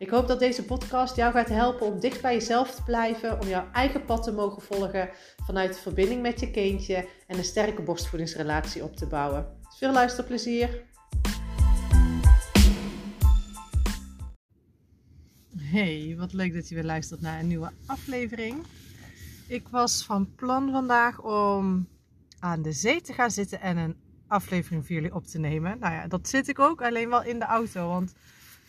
Ik hoop dat deze podcast jou gaat helpen om dicht bij jezelf te blijven, om jouw eigen pad te mogen volgen vanuit de verbinding met je kindje en een sterke borstvoedingsrelatie op te bouwen. Veel luisterplezier! Hey, wat leuk dat je weer luistert naar een nieuwe aflevering. Ik was van plan vandaag om aan de zee te gaan zitten en een aflevering voor jullie op te nemen. Nou ja, dat zit ik ook, alleen wel in de auto, want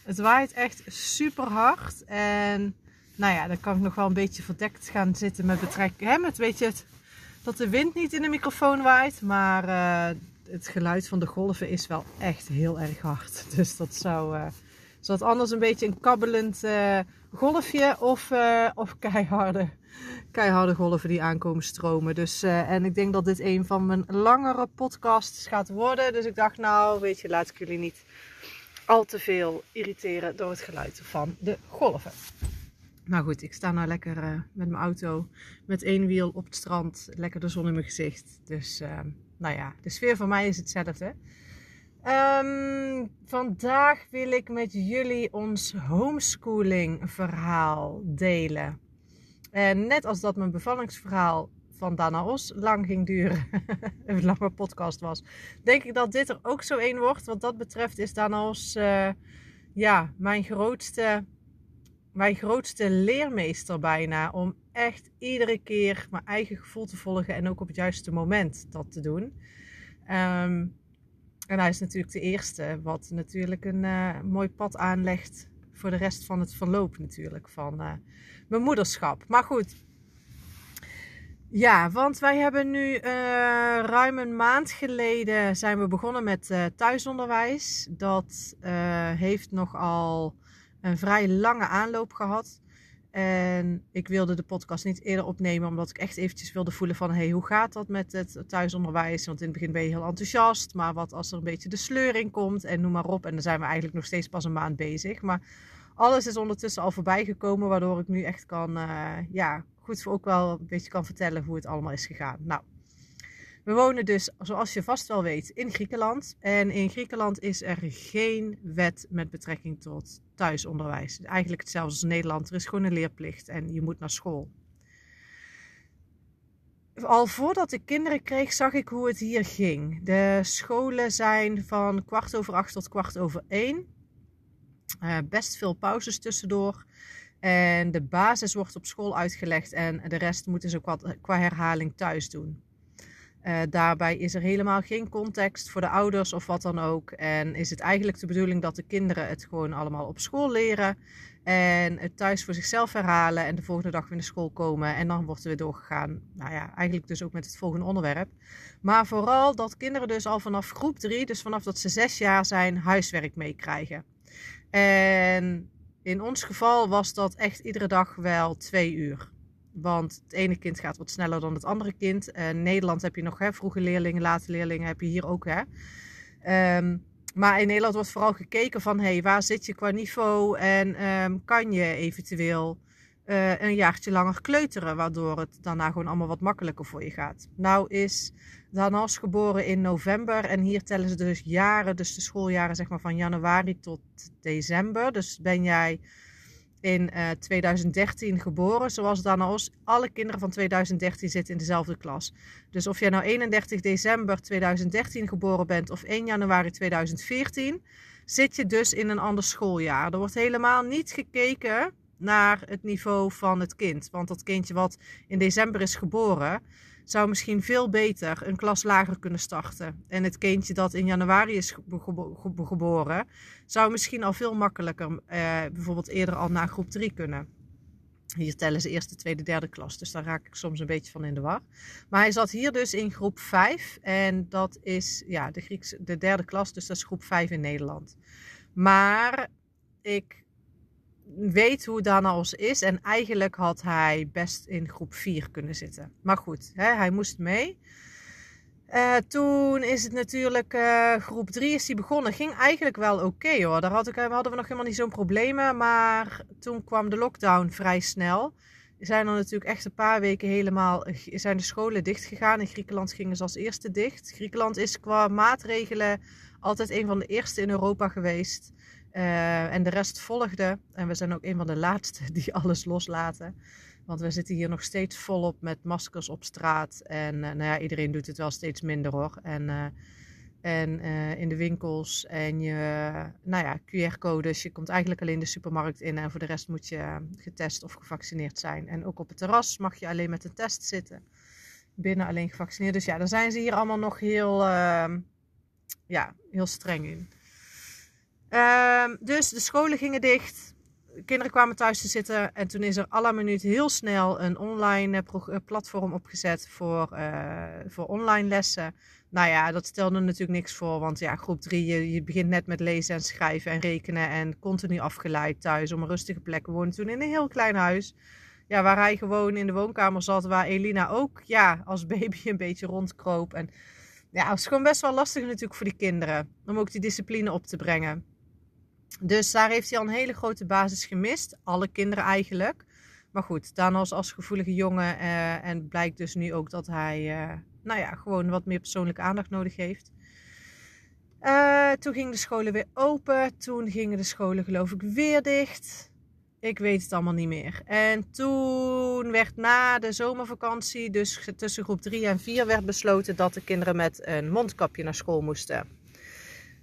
het waait echt super hard. En nou ja, dan kan ik nog wel een beetje verdekt gaan zitten met betrekking. Hè, met weet je het, dat de wind niet in de microfoon waait. Maar uh, het geluid van de golven is wel echt heel erg hard. Dus dat zou. Uh, zou het anders een beetje een kabbelend uh, golfje of, of keiharde, keiharde golven die aankomen stromen. Dus, en ik denk dat dit een van mijn langere podcasts gaat worden. Dus ik dacht, nou, weet je, laat ik jullie niet al te veel irriteren door het geluid van de golven. Nou goed, ik sta nou lekker uh, met mijn auto met één wiel op het strand, lekker de zon in mijn gezicht. Dus uh, nou ja, de sfeer van mij is hetzelfde. Um, vandaag wil ik met jullie ons homeschooling verhaal delen. En net als dat mijn bevallingsverhaal van Dana Os lang ging duren, een lange podcast was, denk ik dat dit er ook zo één wordt. Wat dat betreft is Dana Os uh, ja, mijn grootste, mijn grootste leermeester bijna. Om echt iedere keer mijn eigen gevoel te volgen en ook op het juiste moment dat te doen. Um, en hij is natuurlijk de eerste wat natuurlijk een uh, mooi pad aanlegt voor de rest van het verloop natuurlijk van uh, mijn moederschap. Maar goed, ja, want wij hebben nu uh, ruim een maand geleden zijn we begonnen met uh, thuisonderwijs. Dat uh, heeft nogal een vrij lange aanloop gehad. En ik wilde de podcast niet eerder opnemen, omdat ik echt eventjes wilde voelen van... hey, hoe gaat dat met het thuisonderwijs? Want in het begin ben je heel enthousiast, maar wat als er een beetje de sleuring komt en noem maar op. En dan zijn we eigenlijk nog steeds pas een maand bezig. Maar alles is ondertussen al voorbij gekomen, waardoor ik nu echt kan, ja, goed ook wel een beetje kan vertellen hoe het allemaal is gegaan. Nou, we wonen dus, zoals je vast wel weet, in Griekenland. En in Griekenland is er geen wet met betrekking tot thuisonderwijs. Eigenlijk hetzelfde als Nederland. Er is gewoon een leerplicht en je moet naar school. Al voordat ik kinderen kreeg, zag ik hoe het hier ging. De scholen zijn van kwart over acht tot kwart over één. Uh, best veel pauzes tussendoor. En de basis wordt op school uitgelegd en de rest moeten ze qua, qua herhaling thuis doen. Uh, daarbij is er helemaal geen context voor de ouders of wat dan ook. En is het eigenlijk de bedoeling dat de kinderen het gewoon allemaal op school leren. En het thuis voor zichzelf herhalen en de volgende dag weer naar school komen. En dan wordt er weer doorgegaan. Nou ja, eigenlijk dus ook met het volgende onderwerp. Maar vooral dat kinderen dus al vanaf groep 3, dus vanaf dat ze zes jaar zijn, huiswerk meekrijgen. En in ons geval was dat echt iedere dag wel twee uur. Want het ene kind gaat wat sneller dan het andere kind. In eh, Nederland heb je nog hè, vroege leerlingen, late leerlingen heb je hier ook. Hè. Um, maar in Nederland wordt vooral gekeken van hey, waar zit je qua niveau en um, kan je eventueel uh, een jaartje langer kleuteren, waardoor het daarna gewoon allemaal wat makkelijker voor je gaat. Nou is Danas geboren in november en hier tellen ze dus jaren, dus de schooljaren zeg maar van januari tot december. Dus ben jij in uh, eh, 2013 geboren, zoals Danos. Alle kinderen van 2013 zitten in dezelfde klas. Dus of jij nou 31 december 2013 geboren bent of 1 januari 2014, zit je dus in een ander schooljaar. Er wordt helemaal niet gekeken naar het niveau van het kind. Want dat kindje wat in december is geboren, zou misschien veel beter een klas lager kunnen starten. En het kindje dat in januari is geboren, zou misschien al veel makkelijker eh, bijvoorbeeld eerder al naar groep 3 kunnen. Hier tellen ze eerste, tweede, derde klas. Dus daar raak ik soms een beetje van in de war. Maar hij zat hier dus in groep 5. En dat is ja, de, Grieks, de derde klas. Dus dat is groep 5 in Nederland. Maar ik weet hoe Daan alles is. En eigenlijk had hij best in groep 4 kunnen zitten. Maar goed, hè, hij moest mee. Uh, toen is het natuurlijk uh, groep 3 is die begonnen. Ging eigenlijk wel oké hoor. Daar had ik, hadden we nog helemaal niet zo'n problemen. Maar toen kwam de lockdown vrij snel. Zijn er natuurlijk echt een paar weken helemaal. Zijn de scholen dicht gegaan. In Griekenland gingen ze als eerste dicht. Griekenland is qua maatregelen altijd een van de eerste in Europa geweest. Uh, en de rest volgde. En we zijn ook een van de laatste die alles loslaten. Want we zitten hier nog steeds volop met maskers op straat. En uh, nou ja, iedereen doet het wel steeds minder hoor. En, uh, en in de winkels en je, nou ja, QR-codes. Je komt eigenlijk alleen de supermarkt in. En voor de rest moet je getest of gevaccineerd zijn. En ook op het terras mag je alleen met een test zitten. Binnen alleen gevaccineerd. Dus ja, daar zijn ze hier allemaal nog heel, ehm, ja, heel streng in. Ehm, dus de scholen gingen dicht. Kinderen kwamen thuis te zitten. En toen is er à la minuut heel snel een online eh, eh, platform opgezet voor, uh, voor online lessen. Nou ja, dat stelde natuurlijk niks voor. Want ja, groep 3, je, je, begint net met lezen en schrijven en rekenen. En continu afgeleid thuis om een rustige plek. We woonden toen in een heel klein huis. Ja, waar hij gewoon in de woonkamer zat. Waar Elina ook ja, als baby een beetje rondkroop. En ja, het was gewoon best wel lastig natuurlijk voor die kinderen. Om ook die discipline op te brengen. Dus daar heeft hij al een hele grote basis gemist. Alle kinderen eigenlijk. Maar goed, Danos als gevoelige jongen. Uh, en blijkt dus nu ook dat hij, uh, nou ja, gewoon wat meer persoonlijke aandacht nodig heeft. Uh, toen gingen de scholen weer open. Toen gingen de scholen geloof ik weer dicht. Ik weet het allemaal niet meer. En toen werd na de zomervakantie, dus tussen groep 3 en 4, werd besloten dat de kinderen met een mondkapje naar school moesten.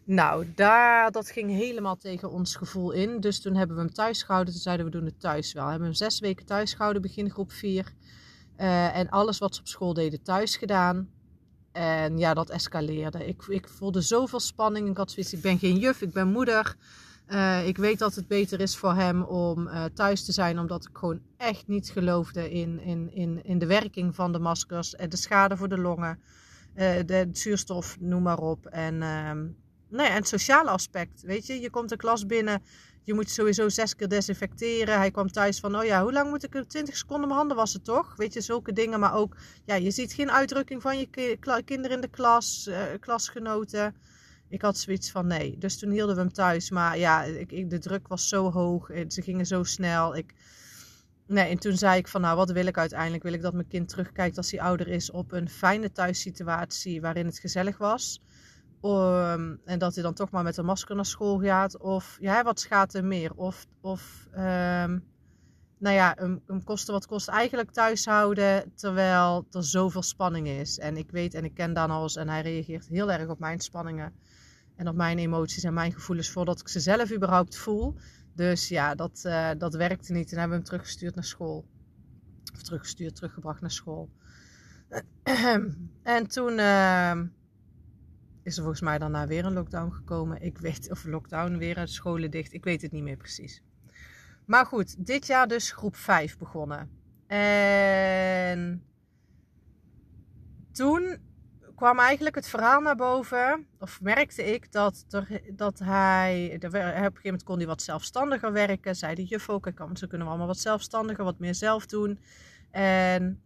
Nou, daar, dat ging helemaal tegen ons gevoel in. Dus toen hebben we hem thuis gehouden. Toen zeiden we doen het thuis wel. We hebben hem zes weken thuis gehouden, begin groep 4. Uh, en alles wat ze op school deden thuis gedaan. En ja, dat escaleerde. Ik, ik voelde zoveel spanning. Ik had zoiets, ik ben geen juf, ik ben moeder. Uh, ik weet dat het beter is voor hem om uh, thuis te zijn, omdat ik gewoon echt niet geloofde in, in, in, in de werking van de maskers. En de schade voor de longen, de zuurstof, noem maar op. En ehm, ja, en het sociale aspect. Weet je, je komt de klas binnen. Je moet sowieso zes keer desinfecteren. Hij kwam thuis van, oh ja, hoe lang moet ik 20 seconden mijn handen wassen, toch? Weet je, zulke dingen. Maar ook, ja, je ziet geen uitdrukking van je kinderen in de klas, uh, klasgenoten. Ik had zoiets van, nee. Dus toen hielden we hem thuis. Maar ja, ik, ik, de druk was zo hoog. Ze gingen zo snel. Ik, nee, en toen zei ik van, nou, wat wil ik uiteindelijk? Wil ik dat mijn kind terugkijkt als hij ouder is op een fijne thuissituatie waarin het gezellig was? Um, en dat hij dan toch maar met een masker naar school gaat. Of ja, wat gaat er meer? Of, of um, nou ja, hem, hem kosten wat kost eigenlijk thuishouden. Terwijl er zoveel spanning is. En ik weet en ik ken Dan alles. En hij reageert heel erg op mijn spanningen. En op mijn emoties en mijn gevoelens voordat ik ze zelf überhaupt voel. Dus ja, dat, uh, dat werkte niet. En hebben we hem teruggestuurd naar school. Of teruggestuurd, teruggebracht naar school. en toen. Uh, is er volgens mij daarna weer een lockdown gekomen. Ik weet, of lockdown weer, uit scholen dicht. Ik weet het niet meer precies. Maar goed, dit jaar dus groep 5 begonnen. En toen kwam eigenlijk het verhaal naar boven. Of merkte ik dat, er, dat hij. op een gegeven moment kon hij wat zelfstandiger werken. Zei de juf ook. Ze kunnen we allemaal wat zelfstandiger, wat meer zelf doen. En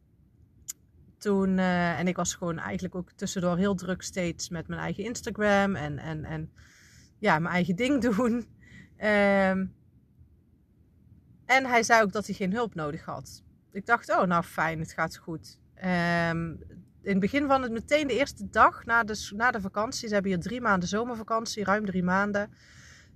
toen, uh, en ik was gewoon eigenlijk ook tussendoor heel druk steeds met mijn eigen Instagram en, en, en ja, mijn eigen ding doen. Um, en hij zei ook dat hij geen hulp nodig had. Ik dacht, oh nou fijn, het gaat goed. Um, in het begin van het, meteen de eerste dag na de, na de vakantie, ze hebben hier drie maanden zomervakantie, ruim drie maanden,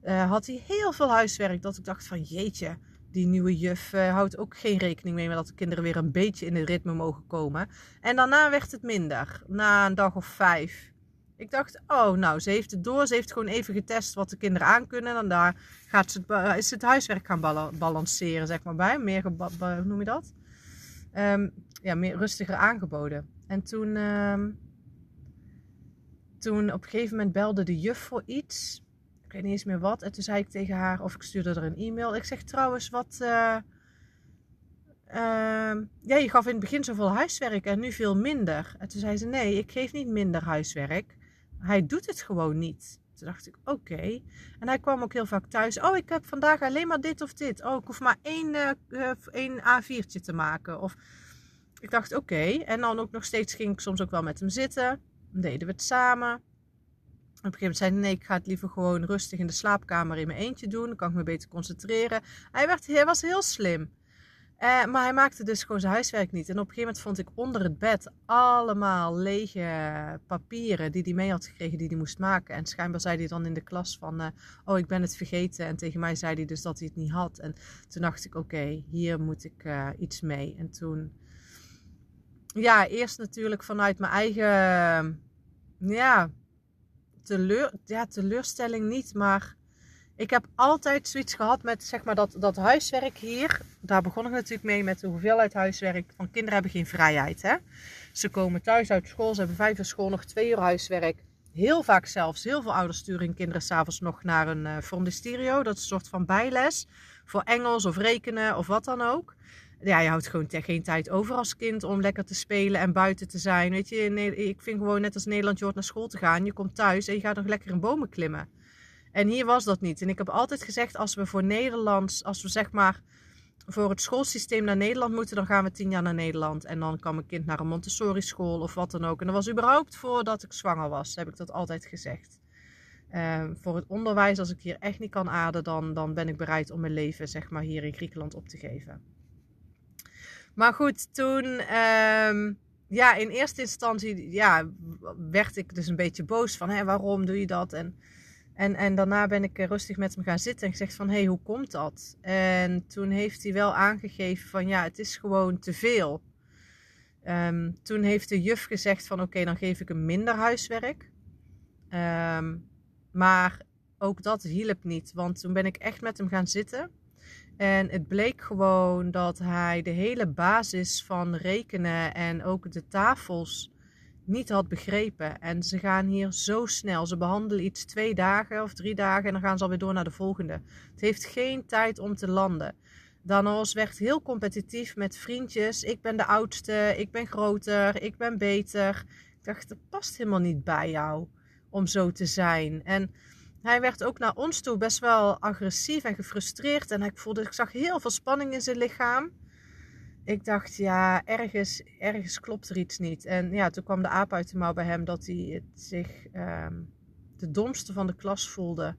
uh, had hij heel veel huiswerk. Dat ik dacht van jeetje, die nieuwe juf uh, houdt ook geen rekening mee met dat de kinderen weer een beetje in het ritme mogen komen. En daarna werd het minder, na een dag of vijf. Ik dacht, oh nou, ze heeft het door. Ze heeft gewoon even getest wat de kinderen aankunnen. En daar gaat ze het, is het huiswerk gaan balanceren, zeg maar, bij. Meer, hoe noem je dat? Um, ja, meer rustiger aangeboden. En toen, um, toen op een gegeven moment belde de juf voor iets weet niet eens meer wat. En toen zei ik tegen haar, of ik stuurde er een e-mail. Ik zeg trouwens, wat... Uh, uh, ja, je gaf in het begin zoveel huiswerk en nu veel minder. En toen zei ze, nee, ik geef niet minder huiswerk. Hij doet het gewoon niet. Toen dacht ik, oké. En hij kwam ook heel vaak thuis. Oh, ik heb vandaag alleen maar dit of dit. Oh, ik hoef maar één, uh, één A4'tje te maken. Of ik dacht, oké. En dan ook nog steeds ging ik soms ook wel met hem zitten. Dan deden we het samen. Op een gegeven moment zei hij, nee, ik ga het liever gewoon rustig in de slaapkamer in mijn eentje doen. Dan kan ik me beter concentreren. Hij, werd, hij was heel slim. Uh, maar hij maakte dus gewoon zijn huiswerk niet. En op een gegeven moment vond ik onder het bed allemaal lege papieren die hij mee had gekregen die hij moest maken. En schijnbaar zei hij dan in de klas van, uh, oh ik ben het vergeten. En tegen mij zei hij dus dat hij het niet had. En toen dacht ik, oké, hier moet ik uh, iets mee. En toen, ja, eerst natuurlijk vanuit mijn eigen, ja, teleur, ja, teleurstelling niet, maar ik heb altijd zoiets gehad met zeg maar, dat, dat huiswerk hier. Daar begon ik natuurlijk mee met de hoeveelheid huiswerk. Van kinderen hebben geen vrijheid. Hè? Ze komen thuis uit school, ze hebben vijf uur school, nog twee uur huiswerk. Heel vaak zelfs, heel veel ouders sturen hun kinderen s'avonds nog naar een uh. Dat is een soort van bijles voor Engels of rekenen of wat dan ook. Ja, je houdt gewoon geen tijd over als kind om lekker te spelen en buiten te zijn. Weet je, ik vind gewoon net als Nederland, je hoort naar school te gaan. Je komt thuis en je gaat nog lekker in bomen klimmen. En hier was dat niet. En ik heb altijd gezegd, als we voor Nederlands, als we zeg maar voor het schoolsysteem naar Nederland moeten, dan gaan we tien jaar naar Nederland. En dan kan mijn kind naar een Montessori school of wat dan ook. En dat was überhaupt voordat ik zwanger was, heb ik dat altijd gezegd. Uh, voor het onderwijs, als ik hier echt niet kan aarden, dan, dan ben ik bereid om mijn leven zeg maar, hier in Griekenland op te geven. Maar goed, toen, uh, ja, in eerste instantie ja, werd ik dus een beetje boos van, hé, waarom doe je dat? En en, en daarna ben ik rustig met hem gaan zitten en gezegd van, hé, hey, hoe komt dat? En toen heeft hij wel aangegeven van, ja, het is gewoon te veel. Ehm, toen heeft de juf gezegd van, oké, dan geef ik hem minder huiswerk. Um, maar ook dat hielp niet, want toen ben ik echt met hem gaan zitten. En het bleek gewoon dat hij de hele basis van rekenen en ook de tafels niet had begrepen. En ze gaan hier zo snel. Ze behandelen iets twee dagen of drie dagen en dan gaan ze alweer door naar de volgende. Het heeft geen tijd om te landen. Danos werd heel competitief met vriendjes. Ik ben de oudste, ik ben groter, ik ben beter. Ik dacht, dat past helemaal niet bij jou om zo te zijn. En hij werd ook naar ons toe best wel agressief en gefrustreerd. En ik voelde, ik zag heel veel spanning in zijn lichaam ik dacht, ja, ergens, ergens klopt er iets niet. En ja, toen kwam de aap uit de mouw bij hem dat hij het zich um, de domste van de klas voelde.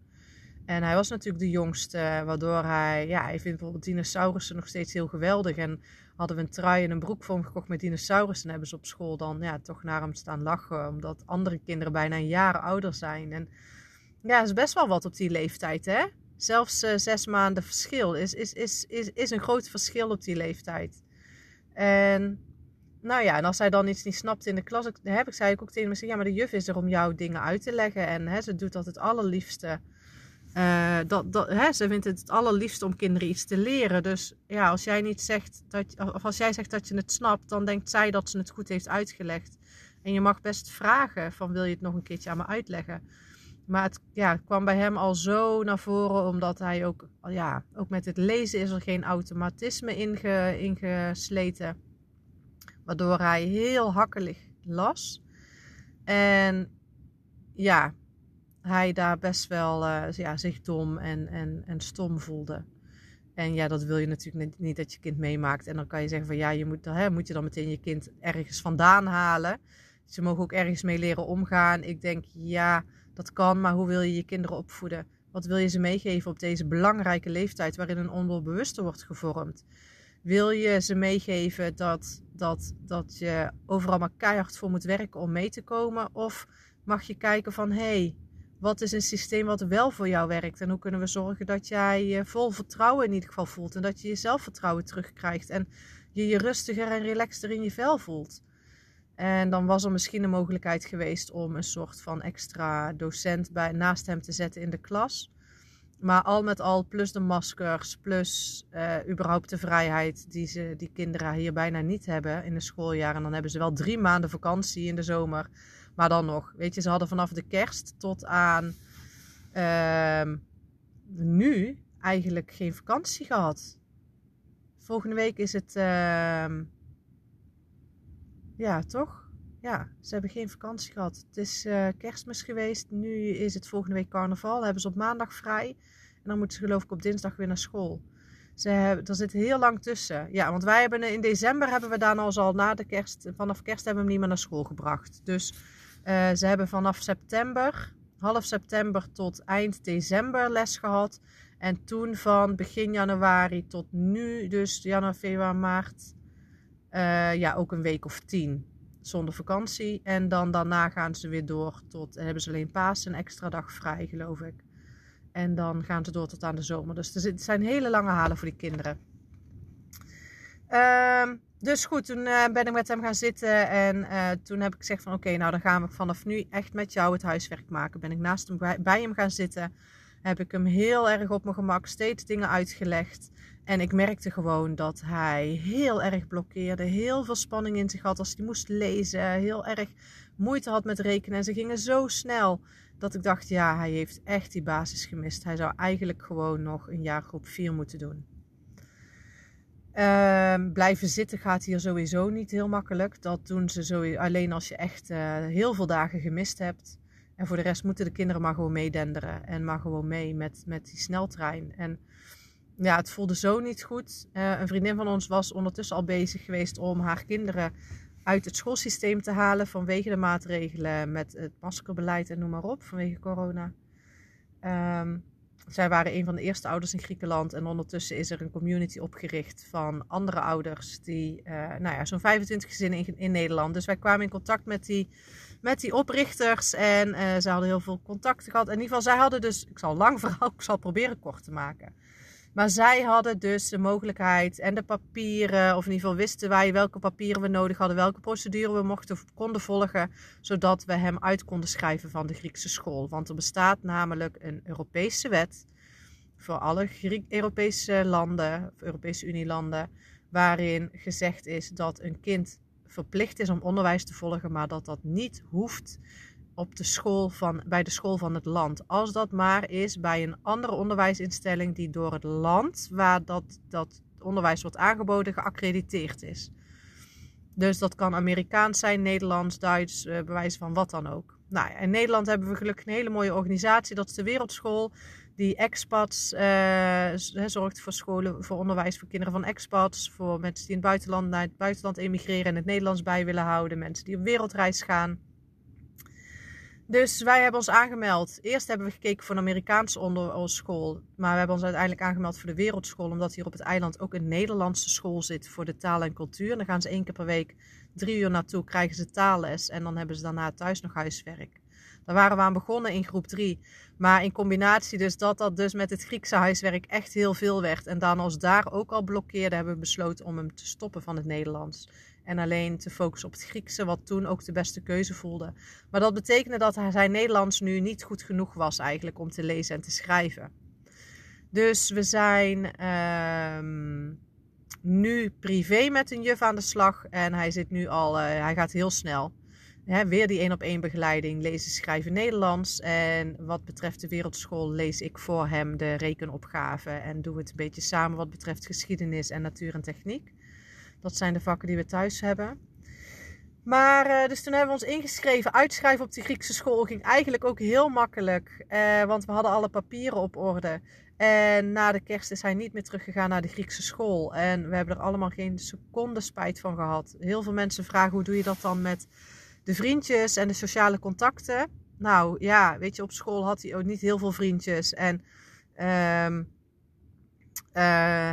En hij was natuurlijk de jongste, waardoor hij, ja, hij vindt bijvoorbeeld dinosaurussen nog steeds heel geweldig. En hadden we een trui en een broek voor hem gekocht met dinosaurussen. En hebben ze op school dan ja, toch naar hem staan lachen, omdat andere kinderen bijna een jaar ouder zijn. En ja, is best wel wat op die leeftijd, hè? Zelfs uh, zes maanden verschil is, is, is, is, is een groot verschil op die leeftijd. En nou ja, en als hij dan iets niet snapt in de klas, heb ik, zei ik ook tegen hem, ja, maar de juf is er om jou dingen uit te leggen. En hè, ze doet dat het allerliefste. Uh, dat, dat, hè, ze vindt het het allerliefste om kinderen iets te leren. Dus ja, als jij niet zegt dat, of als jij zegt dat je het snapt, dan denkt zij dat ze het goed heeft uitgelegd. En je mag best vragen van wil je het nog een keertje aan me uitleggen. Maar het, ja, kwam bij hem al zo naar voren, omdat hij ook, ja, ook met het lezen is er geen automatisme inge, ingesleten. Waardoor hij heel hakkelig las. En ja, hij daar best wel uh, ja, zich dom en, en, en stom voelde. En ja, dat wil je natuurlijk niet dat je kind meemaakt. En dan kan je zeggen van ja, je moet, hè, moet je dan meteen je kind ergens vandaan halen. Ze mogen ook ergens mee leren omgaan. Ik denk ja, dat kan, maar hoe wil je je kinderen opvoeden? Wat wil je ze meegeven op deze belangrijke leeftijd waarin een onbewuste wordt gevormd? Wil je ze meegeven dat, dat, dat je overal maar keihard voor moet werken om mee te komen? Of mag je kijken van hé, hey, wat is een systeem wat wel voor jou werkt? En hoe kunnen we zorgen dat jij je vol vertrouwen in ieder geval voelt en dat je je zelfvertrouwen terugkrijgt en je je rustiger en relaxter in je vel voelt? En dan was er misschien een mogelijkheid geweest om een soort van extra docent bij, naast hem te zetten in de klas. Maar al met al, plus de maskers, plus uh, überhaupt de vrijheid die, ze, die kinderen hier bijna niet hebben in het schooljaar. En dan hebben ze wel drie maanden vakantie in de zomer. Maar dan nog, weet je, ze hadden vanaf de kerst tot aan uh, nu eigenlijk geen vakantie gehad. Volgende week is het. Uh, ja, toch? ja, ze hebben geen vakantie gehad. Het is uh, kerstmis geweest. Nu is het volgende week carnaval. Hebben ze op maandag vrij. En dan moeten ze geloof ik op dinsdag weer naar school. Ze hebben, er zit heel lang tussen. Ja, want wij hebben in december hebben we dan al na de kerst, vanaf kerst hebben we hem niet meer naar school gebracht. Dus uh, ze hebben vanaf september, half september tot eind december les gehad. En toen van begin januari tot nu, dus januari, februari, maart, uh, ja, ook een week of tien zonder vakantie. En dan daarna gaan ze weer door tot, hebben ze alleen paas een extra dag vrij, geloof ik. En dan gaan ze door tot aan de zomer. Dus het zijn hele lange halen voor die kinderen. Uh, dus goed, toen uh, ben ik met hem gaan zitten. En toen heb ik gezegd van oké, nou dan gaan we vanaf nu echt met jou het huiswerk maken. Ben ik naast hem bij hem gaan zitten. Heb ik hem heel erg op mijn gemak steeds dingen uitgelegd. En ik merkte gewoon dat hij heel erg blokkeerde. Heel veel spanning in zich had als hij moest lezen. Heel erg moeite had met rekenen. En ze gingen zo snel dat ik dacht, ja, hij heeft echt die basis gemist. Hij zou eigenlijk gewoon nog een jaar groep 4 moeten doen. Uh, blijven zitten gaat hier sowieso niet heel makkelijk. Dat doen ze sowieso alleen als je echt uh, heel veel dagen gemist hebt. En voor de rest moeten de kinderen maar gewoon meedenderen. En maar gewoon mee met, met die sneltrein. En ja, het voelde zo niet goed. Uh, een vriendin van ons was ondertussen al bezig geweest om haar kinderen uit het schoolsysteem te halen vanwege de maatregelen met het maskerbeleid en noem maar op, vanwege corona. Um, zij waren een van de eerste ouders in Griekenland en ondertussen is er een community opgericht van andere ouders, die, uh, nou ja, zo'n 25 gezinnen in, in, Nederland. Dus wij kwamen in contact met die, met die oprichters en uh, ze hadden heel veel contacten gehad. In ieder geval, zij hadden dus, ik zal lang verhaal, ik zal proberen kort te maken. Maar zij hadden dus de mogelijkheid en de papieren, of in ieder geval wisten wij welke papieren we nodig hadden, welke procedure we mochten konden volgen, zodat we hem uit konden schrijven van de Griekse school. Want er bestaat namelijk een Europese wet voor alle Europese landen, of Europese Unielanden, waarin gezegd is dat een kind verplicht is om onderwijs te volgen, maar dat dat niet hoeft op de school van, bij de school van het land. Als dat maar is bij een andere onderwijsinstelling die door het land waar dat, dat onderwijs wordt aangeboden geaccrediteerd is. Dus dat kan Amerikaans zijn, Nederlands, Duits, uh, bewijs van wat dan ook. Nou, in Nederland hebben we gelukkig een hele mooie organisatie. Dat is de Wereldschool. Die expats uh, zorgt voor scholen, voor onderwijs voor kinderen van expats. Voor mensen die in het buitenland naar het buitenland emigreren en het Nederlands bij willen houden. Mensen die op wereldreis gaan. Dus wij hebben ons aangemeld. Eerst hebben we gekeken voor een Amerikaanse onderschool. Maar we hebben ons uiteindelijk aangemeld voor de wereldschool. Omdat hier op het eiland ook een Nederlandse school zit voor de taal en cultuur. Dan gaan ze één keer per week drie uur naartoe, krijgen ze taalles. En dan hebben ze daarna thuis nog huiswerk. Daar waren we aan begonnen in groep 3. Maar in combinatie dus dat dat dus met het Griekse huiswerk echt heel veel werd. En dan als daar ook al blokkeerde, hebben we besloten om hem te stoppen van het Nederlands. En alleen te focussen op het Griekse, wat toen ook de beste keuze voelde. Maar dat betekende dat zijn Nederlands nu niet goed genoeg was eigenlijk om te lezen en te schrijven. Dus we zijn uh, nu privé met een juf aan de slag. En hij zit nu al, uh, hij gaat heel snel. weer die één op één begeleiding, lezen, schrijven Nederlands. En wat betreft de wereldschool lees ik voor hem de rekenopgave. En doen we het een beetje samen wat betreft geschiedenis en natuur en techniek. Dat zijn de vakken die we thuis hebben. Maar uh, dus toen hebben we ons ingeschreven. Uitschrijven op die Griekse school ging eigenlijk ook heel makkelijk. Uh, want we hadden alle papieren op orde. En na de kerst is hij niet meer teruggegaan naar de Griekse school. En we hebben er allemaal geen seconde spijt van gehad. Heel veel mensen vragen hoe doe je dat dan met de vriendjes en de sociale contacten. Nou ja, weet je, op school had hij ook niet heel veel vriendjes. En uh,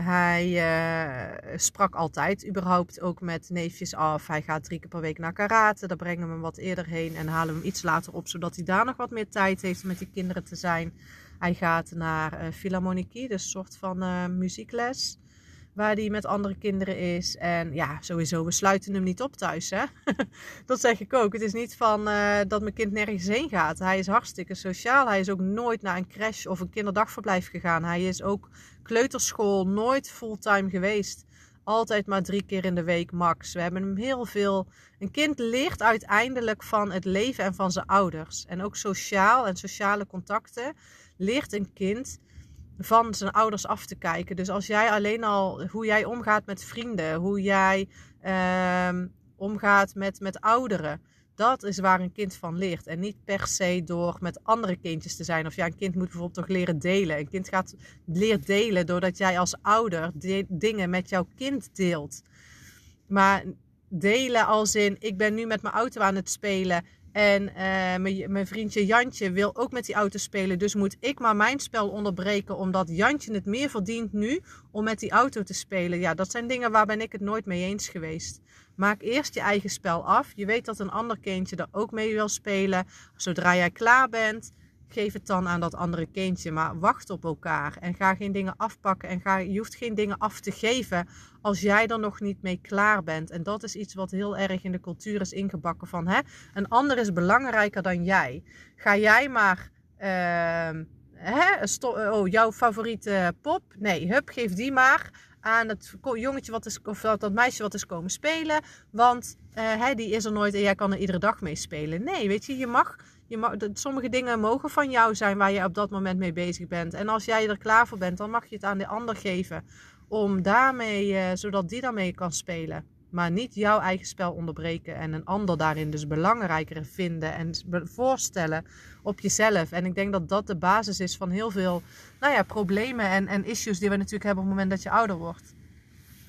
hij uh, sprak altijd überhaupt ook met neefjes af. Hij gaat drie keer per week naar karate. Daar brengen we hem wat eerder heen en halen we hem iets later op, zodat hij daar nog wat meer tijd heeft om met die kinderen te zijn. Hij gaat naar uh, dus een soort van muziekles waar hij met andere kinderen is. En ja, sowieso, we sluiten hem niet op thuis. Hè? dat zeg ik ook. Het is niet van uh, dat mijn kind nergens heen gaat. Hij is hartstikke sociaal. Hij is ook nooit naar een crash of een kinderdagverblijf gegaan. Hij is ook kleuterschool nooit fulltime geweest. Altijd maar drie keer in de week max. We hebben hem heel veel. Een kind leert uiteindelijk van het leven en van zijn ouders. En ook sociaal en sociale contacten leert een kind van zijn ouders af te kijken. Dus als jij alleen al hoe jij omgaat met vrienden, hoe jij uh, omgaat met, met ouderen, Dat is waar een kind van leert. En niet per se door met andere kindjes te zijn. Of ja, een kind moet bijvoorbeeld toch leren delen. Een kind gaat leert delen doordat jij als ouder dingen met jouw kind deelt. Maar delen als in, ik ben nu met mijn auto aan het spelen. En mijn, mijn, vriendje Jantje wil ook met die auto spelen. Dus moet ik maar mijn spel onderbreken. Omdat Jantje het meer verdient nu om met die auto te spelen. Ja, dat zijn dingen waar ben ik het nooit mee eens geweest. Maak eerst je eigen spel af. Je weet dat een ander kindje er ook mee wil spelen. Zodra jij klaar bent, geef het dan aan dat andere kindje. Maar wacht op elkaar en ga geen dingen afpakken. En ga, je hoeft geen dingen af te geven als jij er nog niet mee klaar bent. En dat is iets wat heel erg in de cultuur is ingebakken van hè, een ander is belangrijker dan jij. Ga jij maar. Uh, hè, oh, jouw favoriete pop? Nee, hup, geef die maar aan het jongetje wat is, of dat meisje wat is komen spelen. Want uh, die is er nooit en jij kan er iedere dag mee spelen. Nee, weet je, je mag, je mag, sommige dingen mogen van jou zijn waar je op dat moment mee bezig bent. En als jij er klaar voor bent, dan mag je het aan de ander geven. Om daarmee, uh, zodat die daarmee kan spelen. Maar niet jouw eigen spel onderbreken en een ander daarin dus belangrijker vinden en voorstellen op jezelf. En ik denk dat dat de basis is van heel veel nou ja, problemen en, en issues die we natuurlijk hebben op het moment dat je ouder wordt.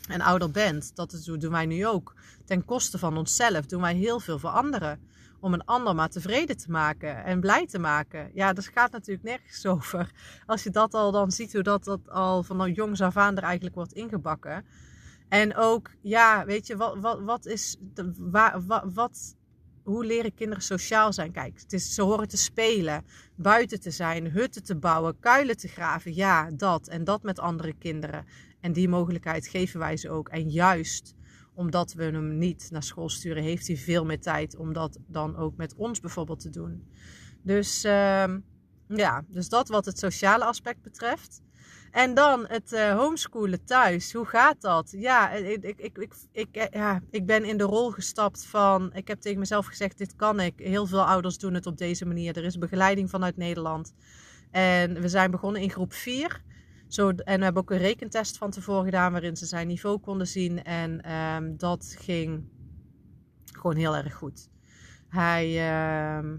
En ouder bent. Dat doen wij nu ook. Ten koste van onszelf doen wij heel veel voor anderen. Om een ander maar tevreden te maken en blij te maken. Ja, dat gaat natuurlijk nergens over. Als je dat al dan ziet, hoe dat, dat al van jongs af aan er eigenlijk wordt ingebakken en ook, ja, weet je, wat, wat, wat is, de, waar, wat, wat, hoe leren kinderen sociaal zijn? Kijk, het is, ze horen te spelen, buiten te zijn, hutten te bouwen, kuilen te graven. Ja, dat. En dat met andere kinderen. En die mogelijkheid geven wij ze ook. En juist omdat we hem niet naar school sturen, heeft hij veel meer tijd om dat dan ook met ons bijvoorbeeld te doen. Dus uh, ja, dus dat wat het sociale aspect betreft. En dan het uh, homeschoolen thuis. Hoe gaat dat? Ja ik, ik, ik, ik, ik, eh, ja, ik ben in de rol gestapt van. Ik heb tegen mezelf gezegd: dit kan ik. Heel veel ouders doen het op deze manier. Er is begeleiding vanuit Nederland. En we zijn begonnen in groep 4. Zo, en we hebben ook een rekentest van tevoren gedaan waarin ze zijn niveau konden zien. En um, dat ging gewoon heel erg goed. Hij. Uh,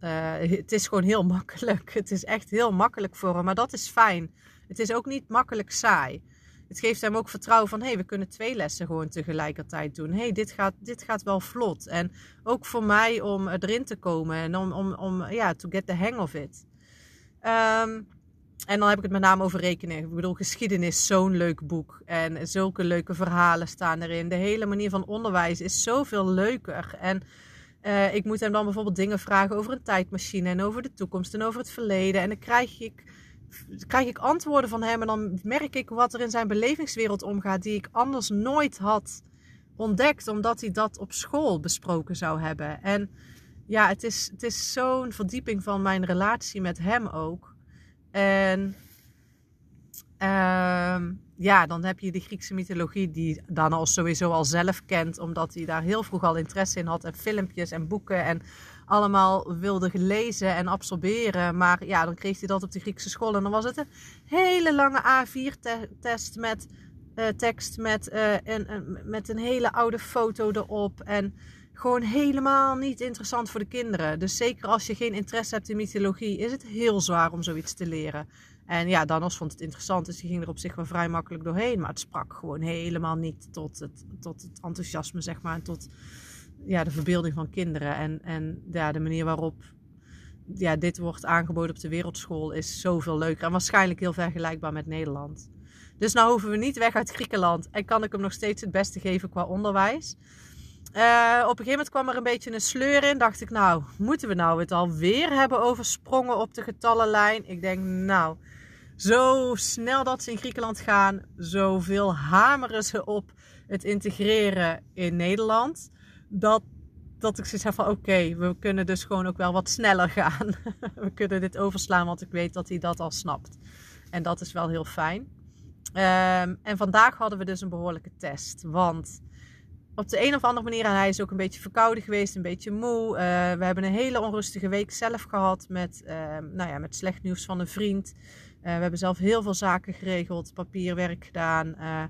uh, het is gewoon heel makkelijk. Het is echt heel makkelijk voor hem. Maar dat is fijn. Het is ook niet makkelijk saai. Het geeft hem ook vertrouwen van, hé, hey, we kunnen twee lessen gewoon tegelijkertijd doen. Hé, hey, dit, gaat, dit gaat wel vlot. En ook voor mij om erin te komen en om, om, om ja, to get the hang of it. Um, en dan heb ik het met name over rekenen. Ik bedoel, geschiedenis, zo'n leuk boek. En zulke leuke verhalen staan erin. De hele manier van onderwijs is zoveel leuker. En uh, ik moet hem dan bijvoorbeeld dingen vragen over een tijdmachine en over de toekomst en over het verleden. En dan krijg ik krijg ik antwoorden van hem en dan merk ik wat er in zijn belevingswereld omgaat, die ik anders nooit had ontdekt, omdat hij dat op school besproken zou hebben. En ja, het is, het is zo'n verdieping van mijn relatie met hem ook. En uh, ja, dan heb je de Griekse mythologie, die dan al sowieso al zelf kent, omdat hij daar heel vroeg al interesse in had. En filmpjes en boeken en allemaal wilde lezen en absorberen. Maar ja, dan kreeg hij dat op de Griekse school. En dan was het een hele lange A4-test met uh, tekst met, uh, een, met een hele oude foto erop. En gewoon helemaal niet interessant voor de kinderen. Dus zeker als je geen interesse hebt in mythologie, is het heel zwaar om zoiets te leren. En ja, Danos vond het interessant, dus die ging er op zich wel vrij makkelijk doorheen. Maar het sprak gewoon helemaal niet tot het, tot het enthousiasme, zeg maar. En tot ja, de verbeelding van kinderen. En, en ja, de manier waarop ja, dit wordt aangeboden op de wereldschool is zoveel leuker. En waarschijnlijk heel vergelijkbaar met Nederland. Dus nou hoeven we niet weg uit Griekenland. En kan ik hem nog steeds het beste geven qua onderwijs. Uh, op een gegeven moment kwam er een beetje een sleur in. Dacht ik, nou, moeten we nou het alweer hebben over sprongen op de getallenlijn? Ik denk, nou, zo snel dat ze in Griekenland gaan, zoveel hameren ze op het integreren in Nederland dat, dat ik zoiets heb van oké, we kunnen dus gewoon ook wel wat sneller gaan. we kunnen dit overslaan, want ik weet dat hij dat al snapt. En dat is wel heel fijn. Um, en vandaag hadden we dus een behoorlijke test. Want op de een of andere manier, en hij is ook een beetje verkouden geweest, een beetje moe. Uh, we hebben een hele onrustige week zelf gehad met, uh, nou ja, met slecht nieuws van een vriend. Uh, we hebben zelf heel veel zaken geregeld, papierwerk gedaan. Eh,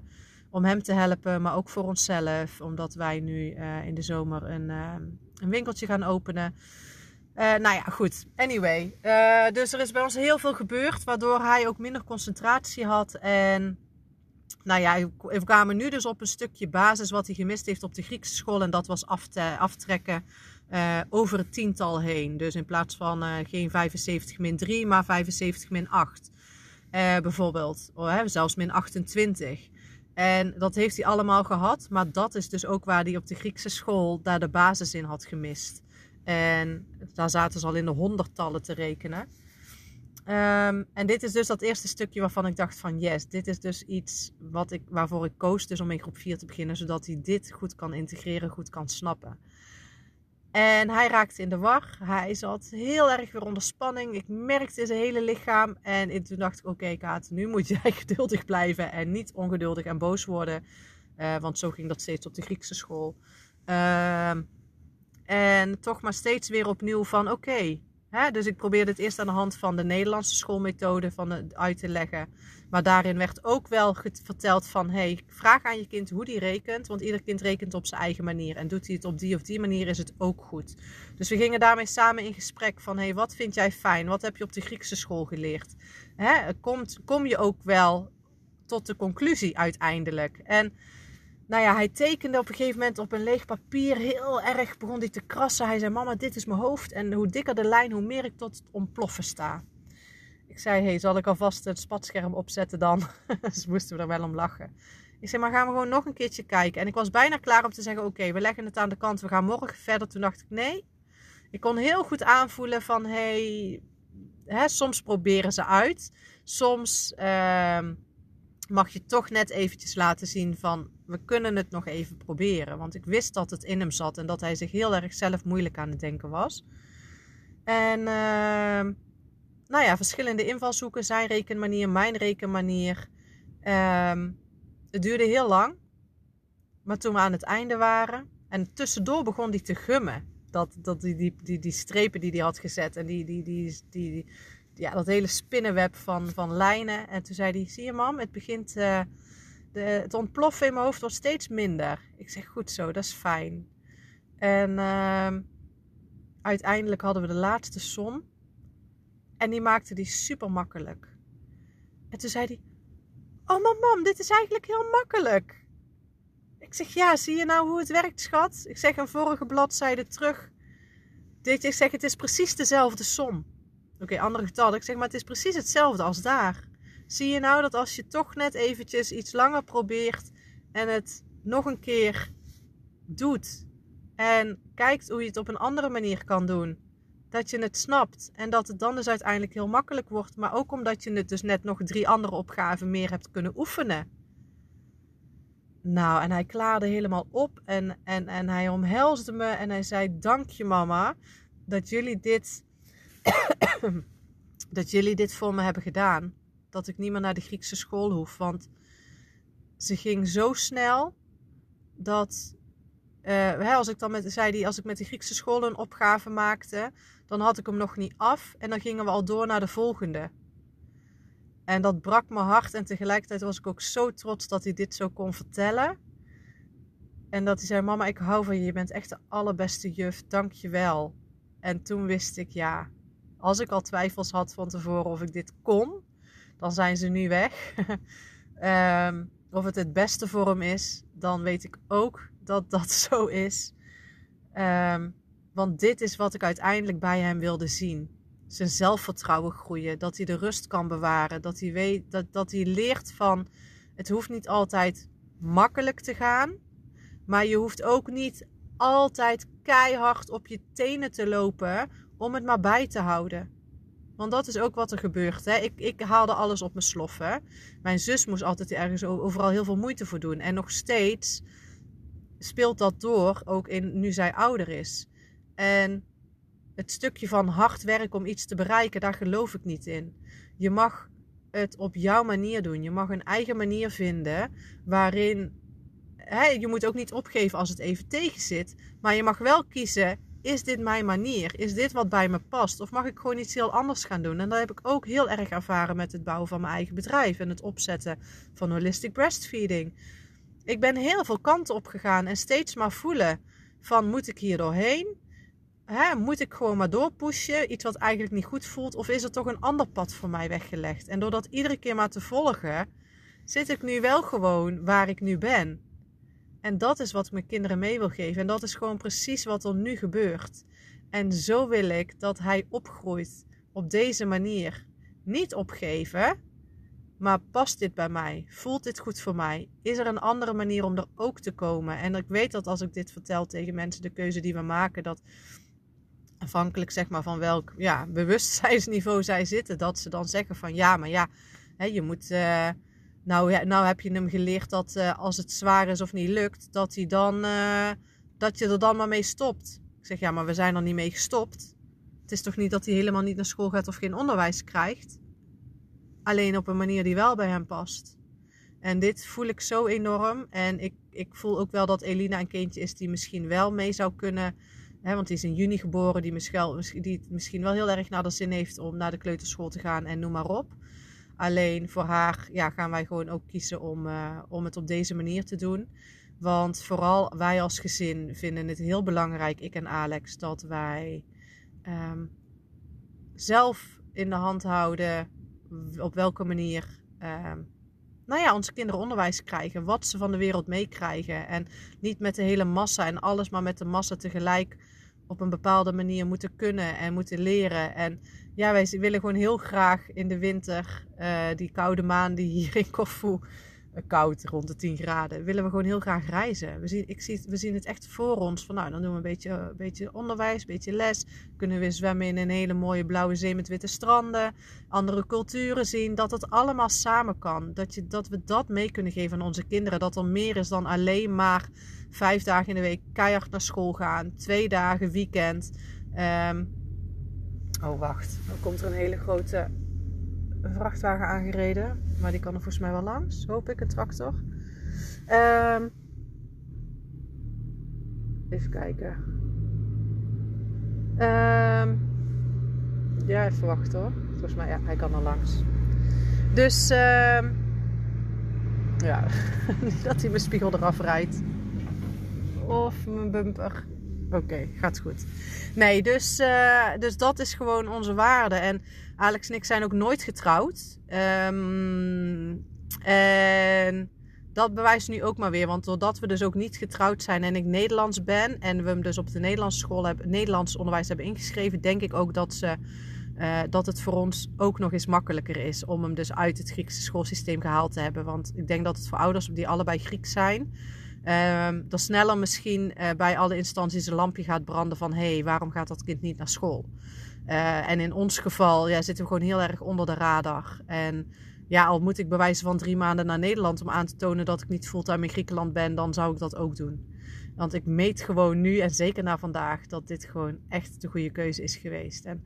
om hem te helpen, maar ook voor onszelf. Omdat wij nu in de zomer een, een winkeltje gaan openen. Nou ja, goed. Anyway. Dus er is bij ons heel veel gebeurd. Waardoor hij ook minder concentratie had. En nou ja, we kwamen nu dus op een stukje basis wat hij gemist heeft op de Griekse school. En dat was aftrekken uh, over het tiental heen. Dus in plaats van geen 75 min 3, maar 75 min 8. bijvoorbeeld. Oh, zelfs min 28. En dat heeft hij allemaal gehad. Maar dat is dus ook waar hij op de Griekse school daar de basis in had gemist. En daar zaten ze al in de honderdtallen te rekenen. Um, en dit is dus dat eerste stukje waarvan ik dacht van yes, dit is dus iets wat ik, waarvoor ik koos dus om in groep 4 te beginnen. Zodat hij dit goed kan integreren, goed kan snappen. En hij raakte in de war. Hij zat heel erg weer onder spanning. Ik merkte zijn hele lichaam. En toen dacht ik, oké okay, Kaat, nu moet jij geduldig blijven. En niet ongeduldig en boos worden. Uh, want zo ging dat steeds op de Griekse school. Uh, en toch maar steeds weer opnieuw van oké. Dus ik probeerde het eerst aan de hand van de Nederlandse schoolmethode van uit te leggen. Maar daarin werd ook wel verteld van hey, vraag aan je kind hoe die rekent. Want ieder kind rekent op zijn eigen manier. En doet hij het op die of die manier is het ook goed. Dus we gingen daarmee samen in gesprek van hey, wat vind jij fijn? Wat heb je op de Griekse school geleerd? Komt, kom je ook wel tot de conclusie uiteindelijk? En nou ja, hij tekende op een gegeven moment op een leeg papier. Heel erg begon hij te krassen. Hij zei: Mama, dit is mijn hoofd. En hoe dikker de lijn, hoe meer ik tot het ontploffen sta. Ik zei: Hey, zal ik alvast het spatscherm opzetten dan? dus moesten we er wel om lachen. Ik zei: Maar gaan we gewoon nog een keertje kijken. En ik was bijna klaar om te zeggen: Oké, we leggen het aan de kant. We gaan morgen verder. Toen dacht ik: Nee. Ik kon heel goed aanvoelen van: Hey, soms proberen ze uit. Soms. Uh, mag je toch net eventjes laten zien van we kunnen het nog even proberen. Want ik wist dat het in hem zat en dat hij zich heel erg zelf moeilijk aan het denken was. En uh, nou ja, verschillende invalshoeken, zijn rekenmanier, mijn rekenmanier. Uh, het duurde heel lang. Maar toen we aan het einde waren en tussendoor begon hij te gummen. Dat, dat die, die, die, die strepen die hij had gezet en die, die, die, die, ja, dat hele spinnenweb van, van lijnen. En toen zei hij, zie je mam, het begint, uh, de, het ontploffen in mijn hoofd wordt steeds minder. Ik zeg, goed zo, dat is fijn. En uh, uiteindelijk hadden we de laatste som. En die maakte die super makkelijk. En toen zei hij, oh mam, mam, dit is eigenlijk heel makkelijk. Ik zeg, ja, zie je nou hoe het werkt, schat? Ik zeg een vorige bladzijde terug. Dit, ik zeg, het is precies dezelfde som. Oké, andere getallen. Ik zeg maar, het is precies hetzelfde als daar. Zie je nou dat als je toch net eventjes iets langer probeert en het nog een keer doet en kijkt hoe je het op een andere manier kan doen, dat je het snapt en dat het dan dus uiteindelijk heel makkelijk wordt, maar ook omdat je het dus net nog drie andere opgaven meer hebt kunnen oefenen. Nou, en hij klaarde helemaal op en, en, en hij omhelsde me en hij zei: Dank je, mama, dat jullie dit dat jullie dit voor me hebben gedaan. Dat ik niet meer naar de Griekse school hoef. Want ze ging zo snel dat. Uh, als ik dan met, zei die, als ik met de Griekse school een opgave maakte, dan had ik hem nog niet af. En dan gingen we al door naar de volgende. En dat brak mijn hart. En tegelijkertijd was ik ook zo trots dat hij dit zo kon vertellen. En dat hij zei: Mama, ik hou van je. Je bent echt de allerbeste juf. Dank je wel. En toen wist ik: Ja, als ik al twijfels had van tevoren of ik dit kon, dan zijn ze nu weg. um, of het het beste voor hem is, dan weet ik ook dat dat zo is. Um, want dit is wat ik uiteindelijk bij hem wilde zien. Zijn zelfvertrouwen groeien, dat hij de rust kan bewaren, dat hij, weet, dat, dat hij leert van het hoeft niet altijd makkelijk te gaan, maar je hoeft ook niet altijd keihard op je tenen te lopen om het maar bij te houden. Want dat is ook wat er gebeurt. Hè? Ik, ik haalde alles op mijn sloffen. Mijn zus moest altijd ergens overal heel veel moeite voor doen. En nog steeds speelt dat door, ook in, nu zij ouder is. En het stukje van hard werken om iets te bereiken, daar geloof ik niet in. Je mag het op jouw manier doen. Je mag een eigen manier vinden waarin. Hè, je moet ook niet opgeven als het even tegen zit. Maar je mag wel kiezen is dit mijn manier? Is dit wat bij me past? Of mag ik gewoon iets heel anders gaan doen? En dat heb ik ook heel erg ervaren met het bouwen van mijn eigen bedrijf en het opzetten van holistic breastfeeding. Ik ben heel veel kanten op gegaan en steeds maar voelen van moet ik hier doorheen? moet ik gewoon maar doorpushen, iets wat eigenlijk niet goed voelt, of is er toch een ander pad voor mij weggelegd? En door dat iedere keer maar te volgen, zit ik nu wel gewoon waar ik nu ben. En dat is wat ik mijn kinderen mee wil geven. En dat is gewoon precies wat er nu gebeurt. En zo wil ik dat hij opgroeit op deze manier. Niet opgeven, maar past dit bij mij? Voelt dit goed voor mij? Is er een andere manier om er ook te komen? En ik weet dat als ik dit vertel tegen mensen, de keuze die we maken, dat afhankelijk zeg maar van welk ja, bewustzijnsniveau zij zitten, dat ze dan zeggen van ja, maar ja, hè, je moet. Uh, nou, nou heb je hem geleerd dat uh, als het zwaar is of niet lukt, dat, hij dan, uh, dat je er dan maar mee stopt. Ik zeg ja, maar we zijn er niet mee gestopt. Het is toch niet dat hij helemaal niet naar school gaat of geen onderwijs krijgt? Alleen op een manier die wel bij hem past. En dit voel ik zo enorm. En ik, ik voel ook wel dat Elina een kindje is die misschien wel mee zou kunnen. Hè, want die is in juni geboren, die misschien, die misschien wel heel erg naar de zin heeft om naar de kleuterschool te gaan en noem maar op. Alleen voor haar ja, gaan wij gewoon ook kiezen om, uh, om het op deze manier te doen. Want vooral wij als gezin vinden het heel belangrijk, ik en Alex, dat wij um, zelf in de hand houden op welke manier uh, nou ja, onze kinderen onderwijs krijgen. Wat ze van de wereld meekrijgen. En niet met de hele massa en alles, maar met de massa tegelijk op een bepaalde manier moeten kunnen en moeten leren. En ja, wij willen gewoon heel graag in de winter, uh, die koude maanden hier in Corfu, koud, rond de 10 graden, willen we gewoon heel graag reizen. We zien, ik zie, we zien het echt voor ons. Van nou, dan doen we een beetje, een beetje onderwijs, een beetje les. Kunnen we zwemmen in een hele mooie blauwe zee met witte stranden. Andere culturen zien. Dat het allemaal samen kan. Dat, je, dat we dat mee kunnen geven aan onze kinderen. Dat er meer is dan alleen maar vijf dagen in de week keihard naar school gaan. Twee dagen weekend. Um, oh, wacht. Dan komt er een hele grote vrachtwagen aangereden. Maar die kan er volgens mij wel langs. Hoop ik, een tractor. Um, even kijken. Um, ja, even wachten hoor. Volgens mij, ja, hij kan er langs. Dus, um, ja, niet dat hij mijn spiegel eraf rijdt. Of mijn bumper. Oké, gaat goed. Nee, dus, uh, dus dat is gewoon onze waarde. En Alex en ik zijn ook nooit getrouwd. Um, en dat bewijst nu ook maar weer. Want doordat we dus ook niet getrouwd zijn en ik Nederlands ben. En we hem dus op de Nederlandse school hebben, Nederlands onderwijs hebben ingeschreven. Denk ik ook dat, ze, uh, dat het voor ons ook nog eens makkelijker is. Om hem dus uit het Griekse schoolsysteem gehaald te hebben. Want ik denk dat het voor ouders die allebei Grieks zijn Um, dat sneller misschien uh, bij alle instanties een lampje gaat branden van hé, hey, waarom gaat dat kind niet naar school? Uh, en in ons geval ja, zitten we gewoon heel erg onder de radar. En ja, al moet ik bewijzen van drie maanden naar Nederland om aan te tonen dat ik niet fulltime in Griekenland ben, dan zou ik dat ook doen. Want ik meet gewoon nu en zeker na vandaag dat dit gewoon echt de goede keuze is geweest. En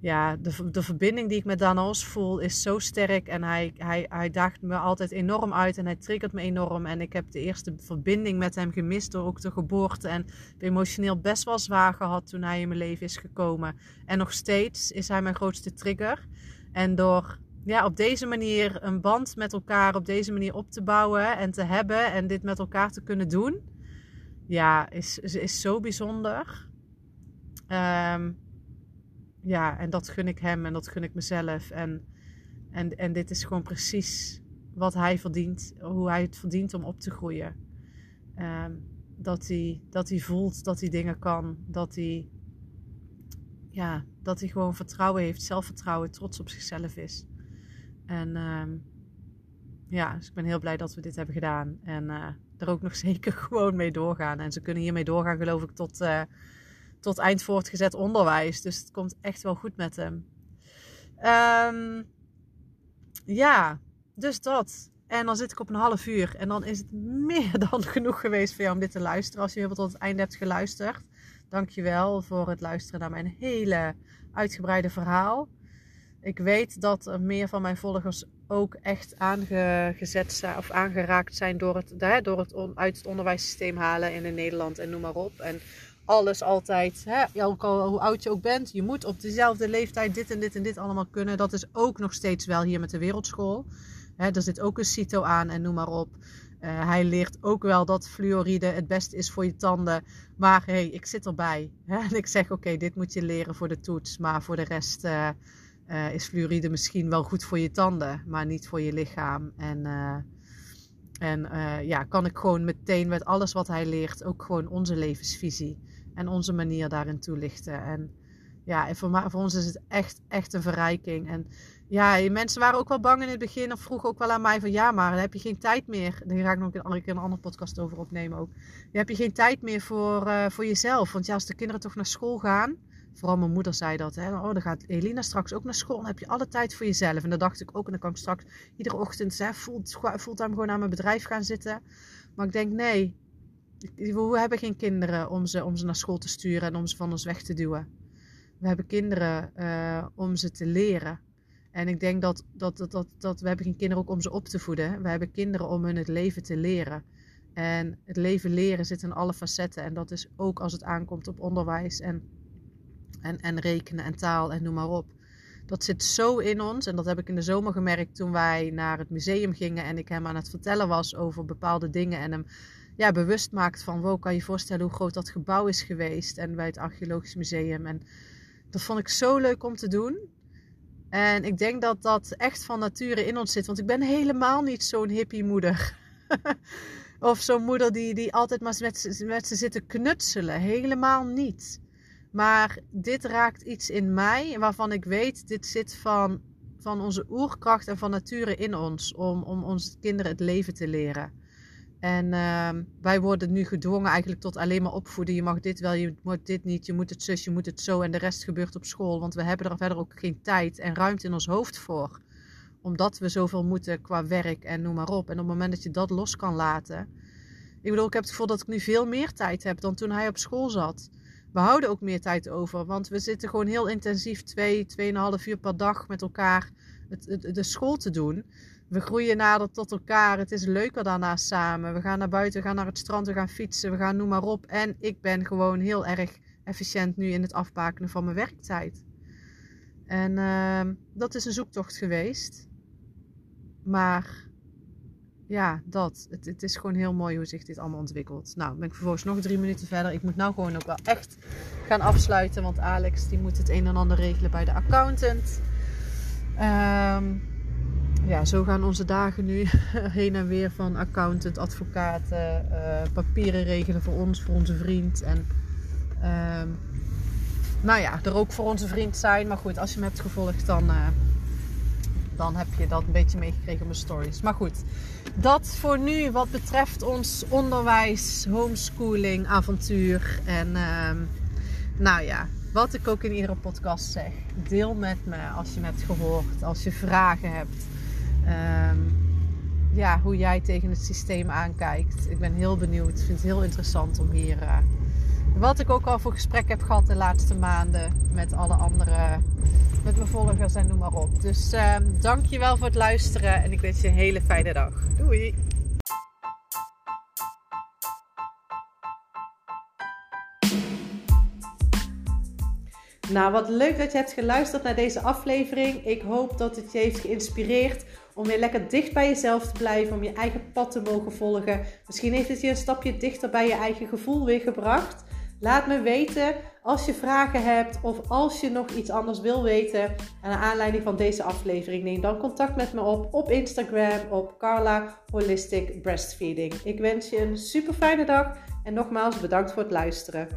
ja, de, de verbinding die ik met Danos voel is zo sterk. En hij, hij, hij daagt me altijd enorm uit en hij triggert me enorm. En ik heb de eerste verbinding met hem gemist door ook de geboorte. En emotioneel best wel zwaar gehad toen hij in mijn leven is gekomen. En nog steeds is hij mijn grootste trigger. En door ja, op deze manier een band met elkaar op deze manier op te bouwen en te hebben en dit met elkaar te kunnen doen, ja, is, is zo bijzonder. Um, ja, en dat gun ik hem en dat gun ik mezelf. En, en, en dit is gewoon precies wat hij verdient, hoe hij het verdient om op te groeien. Um, dat, hij, dat hij voelt dat hij dingen kan, dat hij, ja, dat hij gewoon vertrouwen heeft, zelfvertrouwen, trots op zichzelf is. En um, ja, dus ik ben heel blij dat we dit hebben gedaan. En uh, er ook nog zeker gewoon mee doorgaan. En ze kunnen hiermee doorgaan, geloof ik, tot. Uh, tot eind voortgezet onderwijs. Dus het komt echt wel goed met hem. Um, ja, dus dat. En dan zit ik op een half uur. En dan is het meer dan genoeg geweest voor jou om dit te luisteren. Als je helemaal tot het einde hebt geluisterd. Dankjewel voor het luisteren naar mijn hele uitgebreide verhaal. Ik weet dat er meer van mijn volgers ook echt aangezet zijn of aangeraakt zijn door het, door het uit het onderwijssysteem halen in Nederland en noem maar op. En alles altijd, hè, hoe oud je ook bent, je moet op dezelfde leeftijd dit en dit en dit allemaal kunnen. Dat is ook nog steeds wel hier met de wereldschool. Hè, er zit ook een CITO aan en noem maar op. Eh, hij leert ook wel dat fluoride het beste is voor je tanden. Maar hey, ik zit erbij. Hè? En ik zeg: Oké, dit moet je leren voor de toets. Maar voor de rest uh, uh, is fluoride misschien wel goed voor je tanden, maar niet voor je lichaam. En, en ja, kan ik gewoon meteen met alles wat hij leert ook gewoon onze levensvisie en onze manier daarin toelichten. En ja, en voor, voor ons is het echt, echt een verrijking. En ja, mensen waren ook wel bang in het begin. Of vroegen ook wel aan mij van ja, maar dan heb je geen tijd meer. Daar ga ik nog een, andere keer een andere podcast over opnemen ook. Dan heb je geen tijd meer voor, uh, voor jezelf. Want ja, als de kinderen toch naar school gaan. Vooral mijn moeder zei dat. Hè, oh, dan gaat Elina straks ook naar school. Dan heb je alle tijd voor jezelf. En dat dacht ik ook. En dan kan ik straks iedere ochtend hè, fulltime gewoon aan mijn bedrijf gaan zitten. Maar ik denk nee. We hebben geen kinderen om ze, om ze naar school te sturen en om ze van ons weg te duwen. We hebben kinderen uh, om ze te leren. En ik denk dat, dat, dat, dat, dat we hebben geen kinderen ook om ze op te voeden. We hebben kinderen om hun het leven te leren. En het leven leren zit in alle facetten. En dat is ook als het aankomt op onderwijs en, en, en rekenen en taal en noem maar op. Dat zit zo in ons. En dat heb ik in de zomer gemerkt toen wij naar het museum gingen. En ik hem aan het vertellen was over bepaalde dingen. En hem ja, bewust maakt van, wow, kan je voorstellen hoe groot dat gebouw is geweest. En bij het archeologisch museum. En dat vond ik zo leuk om te doen. En ik denk dat dat echt van nature in ons zit. Want ik ben helemaal niet zo'n hippie moeder. of zo'n moeder die, die altijd maar met, met ze zitten knutselen. Helemaal niet. Maar dit raakt iets in mij waarvan ik weet, dit zit van, van onze oerkracht en van nature in ons. Om, om onze kinderen het leven te leren. En uh, wij worden nu gedwongen eigenlijk tot alleen maar opvoeden. Je mag dit wel, je moet dit niet, je moet het zus, je moet het zo. En de rest gebeurt op school. Want we hebben er verder ook geen tijd en ruimte in ons hoofd voor. Omdat we zoveel moeten qua werk en noem maar op. En op het moment dat je dat los kan laten. Ik bedoel, ik heb het gevoel dat ik nu veel meer tijd heb dan toen hij op school zat. We houden ook meer tijd over. Want we zitten gewoon heel intensief twee, tweeënhalf uur per dag met elkaar het, de school te doen. We groeien nader tot elkaar. Het is leuker daarnaast samen. We gaan naar buiten, we gaan naar het strand, we gaan fietsen, we gaan noem maar op. En ik ben gewoon heel erg efficiënt nu in het afbakenen van mijn werktijd. En uh, dat is een zoektocht geweest. Maar ja, dat. Het, het, is gewoon heel mooi hoe zich dit allemaal ontwikkelt. Nou, ben ik vervolgens nog drie minuten verder. Ik moet nou gewoon ook wel echt gaan afsluiten. Want Alex die moet het een en ander regelen bij de accountant. Um, ja, zo gaan onze dagen nu heen en weer van accountant, advocaten, uh, papieren regelen voor ons, voor onze vriend. En uh, nou ja, er ook voor onze vriend zijn. Maar goed, als je me hebt gevolgd, dan, uh, dan heb je dat een beetje meegekregen op mijn stories. Maar goed, dat voor nu wat betreft ons onderwijs, homeschooling, avontuur. En ehm, nou ja, wat ik ook in iedere podcast zeg. Deel met me als je me hebt gehoord, als je vragen hebt. Ehm, ja, hoe jij tegen het systeem aankijkt. Ik ben heel benieuwd. Ik vind het heel interessant om hier. Uh, wat ik ook al voor gesprek heb gehad de laatste maanden met alle andere. met mijn volgers en noem maar op. Dus uh, dank je wel voor het luisteren en ik wens je een hele fijne dag. Doei! Nou, wat leuk dat je hebt geluisterd naar deze aflevering. Ik hoop dat het je heeft geïnspireerd om weer lekker dicht bij jezelf te blijven, om je eigen pad te mogen volgen. Misschien heeft het je een stapje dichter bij je eigen gevoel weer gebracht. Laat me weten als je vragen hebt of als je nog iets anders wil weten. naar aanleiding van deze aflevering, neem dan contact met me op op Instagram op Carla Holistic Breastfeeding. Ik wens je een super fijne dag en nogmaals bedankt voor het luisteren.